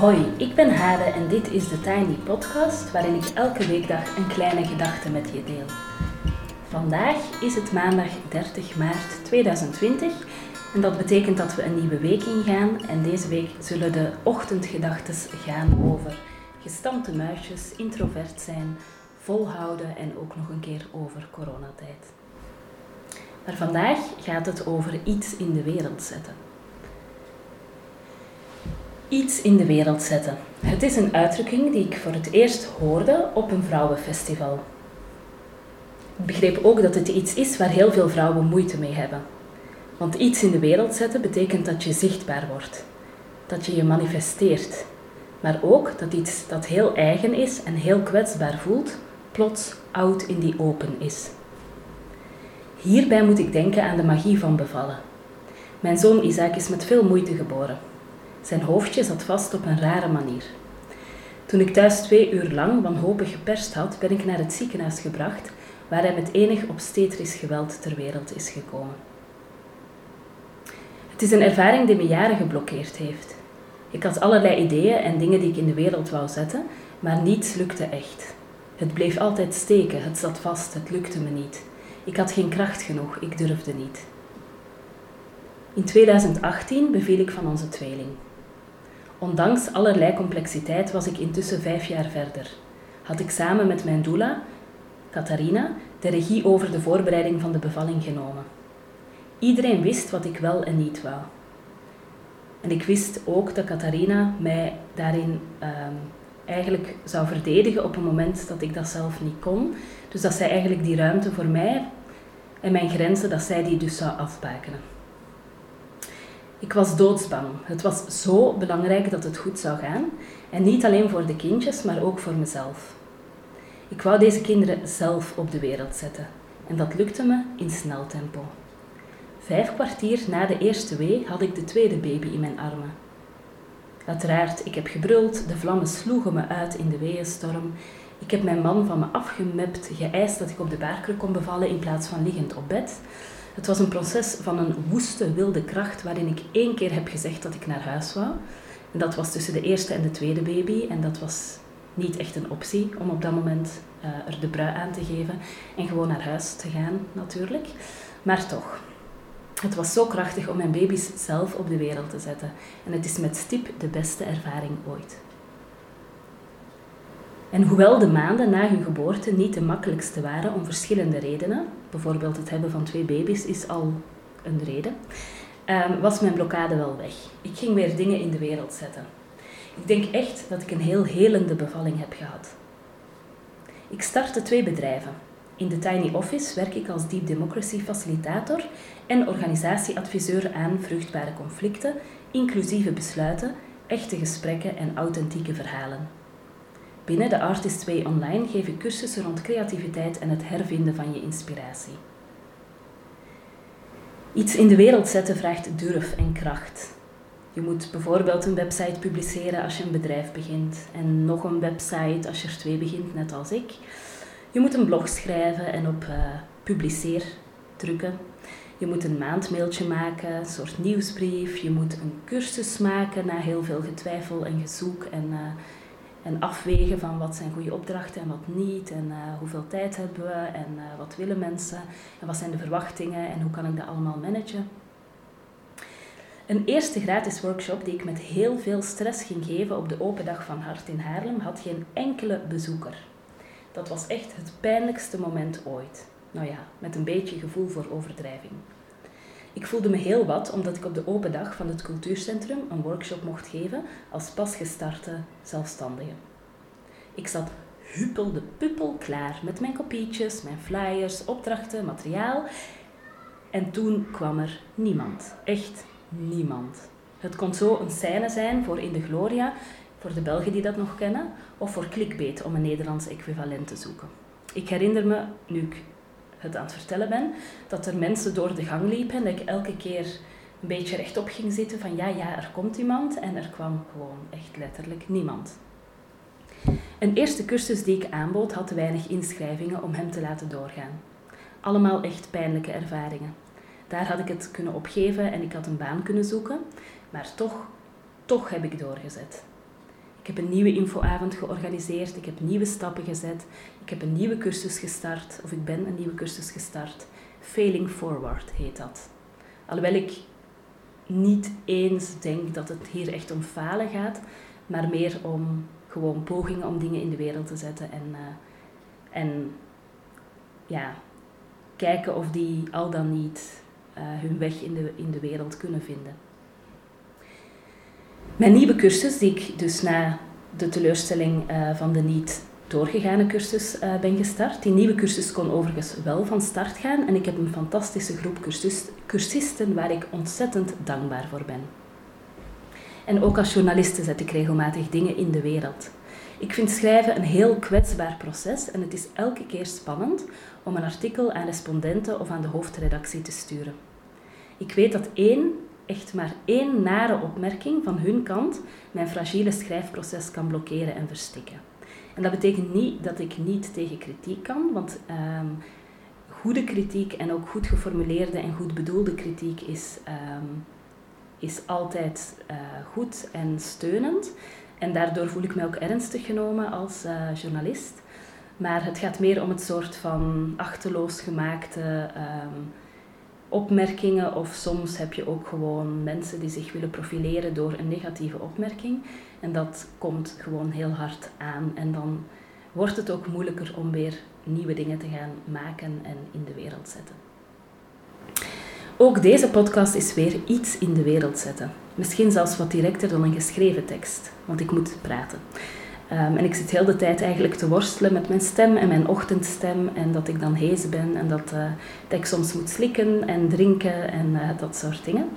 Hoi, ik ben Hade en dit is de Tiny Podcast waarin ik elke weekdag een kleine gedachte met je deel. Vandaag is het maandag 30 maart 2020 en dat betekent dat we een nieuwe week ingaan en deze week zullen de ochtendgedachten gaan over gestampte muisjes, introvert zijn, volhouden en ook nog een keer over coronatijd. Maar vandaag gaat het over iets in de wereld zetten iets in de wereld zetten. Het is een uitdrukking die ik voor het eerst hoorde op een vrouwenfestival. Ik begreep ook dat het iets is waar heel veel vrouwen moeite mee hebben. Want iets in de wereld zetten betekent dat je zichtbaar wordt, dat je je manifesteert, maar ook dat iets dat heel eigen is en heel kwetsbaar voelt, plots oud in die open is. Hierbij moet ik denken aan de magie van bevallen. Mijn zoon Isaac is met veel moeite geboren. Zijn hoofdje zat vast op een rare manier. Toen ik thuis twee uur lang wanhopig geperst had, ben ik naar het ziekenhuis gebracht, waar hij met enig obstetrisch geweld ter wereld is gekomen. Het is een ervaring die me jaren geblokkeerd heeft. Ik had allerlei ideeën en dingen die ik in de wereld wou zetten, maar niets lukte echt. Het bleef altijd steken, het zat vast, het lukte me niet. Ik had geen kracht genoeg, ik durfde niet. In 2018 beviel ik van onze tweeling. Ondanks allerlei complexiteit was ik intussen vijf jaar verder. Had ik samen met mijn doula, Catharina, de regie over de voorbereiding van de bevalling genomen. Iedereen wist wat ik wel en niet wou. En ik wist ook dat Catharina mij daarin ehm, eigenlijk zou verdedigen op een moment dat ik dat zelf niet kon. Dus dat zij eigenlijk die ruimte voor mij en mijn grenzen, dat zij die dus zou afbakenen. Ik was doodsbang. Het was zo belangrijk dat het goed zou gaan. En niet alleen voor de kindjes, maar ook voor mezelf. Ik wou deze kinderen zelf op de wereld zetten. En dat lukte me in snel tempo. Vijf kwartier na de eerste wee had ik de tweede baby in mijn armen. Uiteraard, ik heb gebruld, de vlammen sloegen me uit in de weeënstorm. Ik heb mijn man van me afgemept, geëist dat ik op de baarkruk kon bevallen in plaats van liggend op bed. Het was een proces van een woeste, wilde kracht waarin ik één keer heb gezegd dat ik naar huis wou. Dat was tussen de eerste en de tweede baby. En dat was niet echt een optie om op dat moment uh, er de brui aan te geven en gewoon naar huis te gaan, natuurlijk. Maar toch, het was zo krachtig om mijn baby's zelf op de wereld te zetten. En het is met stip de beste ervaring ooit. En hoewel de maanden na hun geboorte niet de makkelijkste waren om verschillende redenen, bijvoorbeeld het hebben van twee baby's is al een reden, ehm, was mijn blokkade wel weg. Ik ging weer dingen in de wereld zetten. Ik denk echt dat ik een heel helende bevalling heb gehad. Ik startte twee bedrijven. In de Tiny Office werk ik als Deep Democracy facilitator en organisatieadviseur aan vruchtbare conflicten, inclusieve besluiten, echte gesprekken en authentieke verhalen. Binnen de Artist Way Online geef ik cursussen rond creativiteit en het hervinden van je inspiratie. Iets in de wereld zetten vraagt durf en kracht. Je moet bijvoorbeeld een website publiceren als je een bedrijf begint en nog een website als je er twee begint, net als ik. Je moet een blog schrijven en op uh, publiceer drukken. Je moet een maandmailtje maken, een soort nieuwsbrief. Je moet een cursus maken na heel veel getwijfel en gezoek en uh, en afwegen van wat zijn goede opdrachten en wat niet. En uh, hoeveel tijd hebben we en uh, wat willen mensen. En wat zijn de verwachtingen en hoe kan ik dat allemaal managen. Een eerste gratis workshop die ik met heel veel stress ging geven op de open dag van Hart in Haarlem had geen enkele bezoeker. Dat was echt het pijnlijkste moment ooit. Nou ja, met een beetje gevoel voor overdrijving. Ik voelde me heel wat omdat ik op de open dag van het cultuurcentrum een workshop mocht geven als pas gestarte zelfstandige. Ik zat huppelde puppel klaar met mijn kopietjes, mijn flyers, opdrachten, materiaal. En toen kwam er niemand. Echt niemand. Het kon zo een scène zijn voor In de Gloria, voor de Belgen die dat nog kennen, of voor Clickbait om een Nederlands equivalent te zoeken. Ik herinner me, nu ik het aan het vertellen ben, dat er mensen door de gang liepen en dat ik elke keer een beetje rechtop ging zitten van ja, ja, er komt iemand en er kwam gewoon echt letterlijk niemand. Een eerste cursus die ik aanbood had weinig inschrijvingen om hem te laten doorgaan. Allemaal echt pijnlijke ervaringen. Daar had ik het kunnen opgeven en ik had een baan kunnen zoeken, maar toch, toch heb ik doorgezet. Ik heb een nieuwe infoavond georganiseerd, ik heb nieuwe stappen gezet, ik heb een nieuwe cursus gestart, of ik ben een nieuwe cursus gestart. Failing Forward heet dat. Alhoewel ik niet eens denk dat het hier echt om falen gaat, maar meer om gewoon pogingen om dingen in de wereld te zetten en, uh, en ja, kijken of die al dan niet uh, hun weg in de, in de wereld kunnen vinden. Mijn nieuwe cursus, die ik dus na de teleurstelling uh, van de niet doorgegane cursus uh, ben gestart. Die nieuwe cursus kon overigens wel van start gaan en ik heb een fantastische groep cursisten waar ik ontzettend dankbaar voor ben. En ook als journaliste zet ik regelmatig dingen in de wereld. Ik vind schrijven een heel kwetsbaar proces en het is elke keer spannend om een artikel aan respondenten of aan de hoofdredactie te sturen. Ik weet dat één, echt maar één nare opmerking van hun kant mijn fragiele schrijfproces kan blokkeren en verstikken. En dat betekent niet dat ik niet tegen kritiek kan, want ehm, goede kritiek en ook goed geformuleerde en goed bedoelde kritiek is, ehm, is altijd uh, goed en steunend. En daardoor voel ik mij ook ernstig genomen als uh, journalist. Maar het gaat meer om het soort van achterloos gemaakte um, opmerkingen. Of soms heb je ook gewoon mensen die zich willen profileren door een negatieve opmerking. En dat komt gewoon heel hard aan. En dan wordt het ook moeilijker om weer nieuwe dingen te gaan maken en in de wereld zetten. Ook deze podcast is weer iets in de wereld zetten. Misschien zelfs wat directer dan een geschreven tekst, want ik moet praten. Um, en ik zit heel de tijd eigenlijk te worstelen met mijn stem en mijn ochtendstem. En dat ik dan hees ben en dat, uh, dat ik soms moet slikken en drinken en uh, dat soort dingen.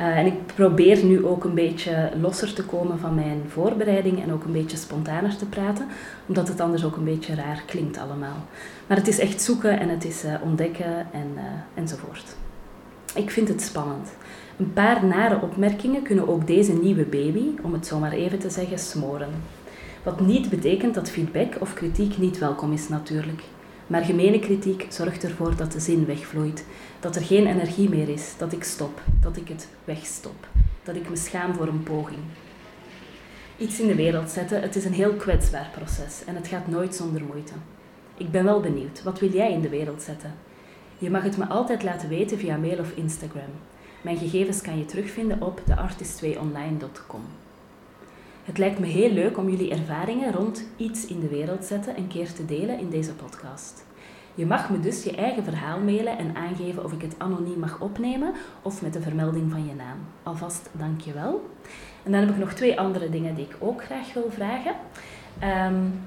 Uh, en ik probeer nu ook een beetje losser te komen van mijn voorbereiding en ook een beetje spontaner te praten, omdat het anders ook een beetje raar klinkt allemaal. Maar het is echt zoeken en het is ontdekken en, enzovoort. Ik vind het spannend. Een paar nare opmerkingen kunnen ook deze nieuwe baby, om het zo maar even te zeggen, smoren. Wat niet betekent dat feedback of kritiek niet welkom is natuurlijk. Maar gemene kritiek zorgt ervoor dat de zin wegvloeit, dat er geen energie meer is, dat ik stop, dat ik het wegstop, dat ik me schaam voor een poging. Iets in de wereld zetten, het is een heel kwetsbaar proces en het gaat nooit zonder moeite. Ik ben wel benieuwd, wat wil jij in de wereld zetten? Je mag het me altijd laten weten via mail of Instagram. Mijn gegevens kan je terugvinden op theartist2online.com. Het lijkt me heel leuk om jullie ervaringen rond iets in de wereld zetten een keer te delen in deze podcast. Je mag me dus je eigen verhaal mailen en aangeven of ik het anoniem mag opnemen of met de vermelding van je naam. Alvast dank je wel. En dan heb ik nog twee andere dingen die ik ook graag wil vragen. Um,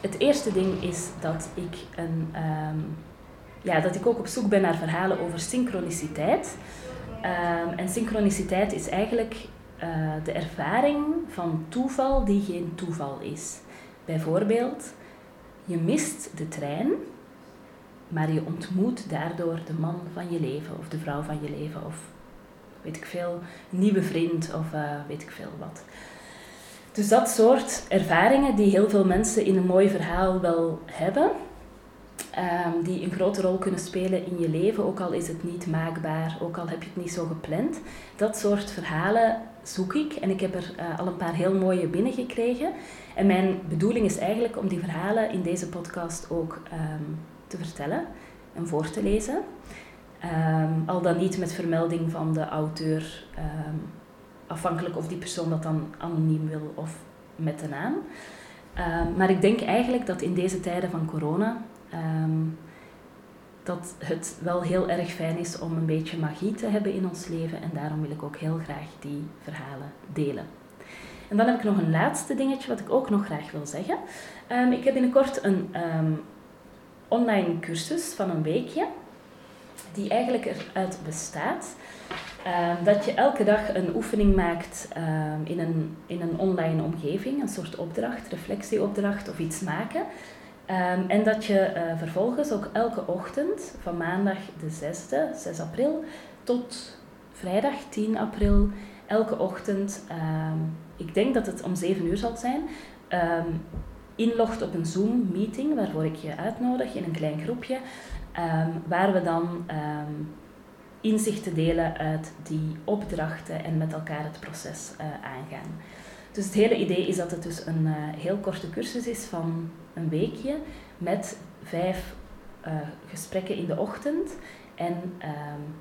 het eerste ding is dat ik, een, um, ja, dat ik ook op zoek ben naar verhalen over synchroniciteit. Um, en synchroniciteit is eigenlijk uh, de ervaring van toeval die geen toeval is. Bijvoorbeeld, je mist de trein, maar je ontmoet daardoor de man van je leven of de vrouw van je leven of weet ik veel, nieuwe vriend of uh, weet ik veel wat. Dus dat soort ervaringen die heel veel mensen in een mooi verhaal wel hebben, um, die een grote rol kunnen spelen in je leven, ook al is het niet maakbaar, ook al heb je het niet zo gepland. Dat soort verhalen zoek ik en ik heb er uh, al een paar heel mooie binnengekregen. En mijn bedoeling is eigenlijk om die verhalen in deze podcast ook um, te vertellen en voor te lezen. Um, al dan niet met vermelding van de auteur, afhankelijk of die persoon dat dan anoniem wil of met de naam. maar ik denk eigenlijk dat in deze tijden van corona dat het wel heel erg fijn is om een beetje magie te hebben in ons leven en daarom wil ik ook heel graag die verhalen delen. En dan heb ik nog een laatste dingetje wat ik ook nog graag wil zeggen. Um, ik heb binnenkort een um, online cursus van een weekje, die eigenlijk eruit bestaat um, dat je elke dag een oefening maakt in, een, in een online omgeving, een soort opdracht, reflectieopdracht of iets maken. Um, en dat je uh, vervolgens ook elke ochtend van maandag de 6e, 6 april, tot vrijdag 10 april, elke ochtend, um, ik denk dat het om 7 uur zal zijn, um, inlogt op een Zoom-meeting waarvoor ik je uitnodig in een klein groepje, waar we dan inzichten delen uit die opdrachten en met elkaar het proces uh, aangaan. Dus het hele idee is dat het dus een uh, heel korte cursus is van een weekje met vijf uh, gesprekken in de ochtend. En um,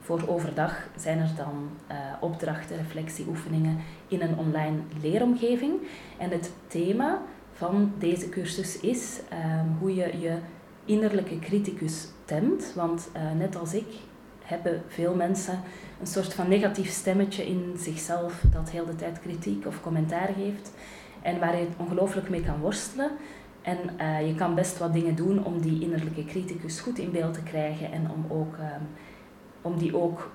voor overdag zijn er dan uh, opdrachten, reflectieoefeningen in een online leeromgeving. En het thema van deze cursus is um, hoe je je innerlijke criticus temt. Want net als ik hebben veel mensen een soort van negatief stemmetje in zichzelf dat heel de tijd kritiek of commentaar geeft en waar je ongelooflijk mee kan worstelen. En uh, je kan best wat dingen doen om die innerlijke criticus goed in beeld te krijgen en om, ook, um, om die ook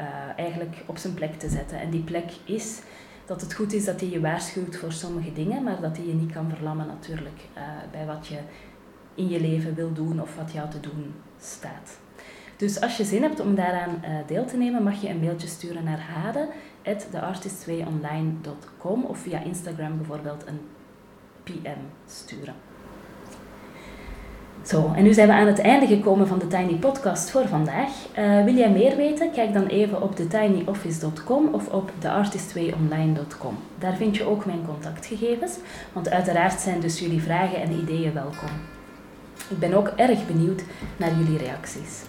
uh, eigenlijk op zijn plek te zetten. En die plek is dat het goed is dat hij je waarschuwt voor sommige dingen, maar dat hij je niet kan verlammen natuurlijk uh, bij wat je in je leven wil doen of wat jou te doen staat. Dus als je zin hebt om daaraan uh, deel te nemen, mag je een mailtje sturen naar hade.theartist2online.com of via Instagram bijvoorbeeld een PM sturen. Zo, en nu zijn we aan het einde gekomen van de Tiny Podcast voor vandaag. Uh, wil jij meer weten? Kijk dan even op thetinyoffice.com of op theartist2online.com. Daar vind je ook mijn contactgegevens, want uiteraard zijn dus jullie vragen en ideeën welkom. Ik ben ook erg benieuwd naar jullie reacties.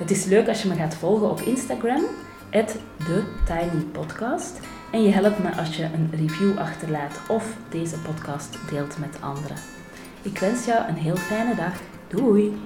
Het is leuk als je me gaat volgen op Instagram, TheTinyPodcast. En je helpt me als je een review achterlaat of deze podcast deelt met anderen. Ik wens jou een heel fijne dag. Doei!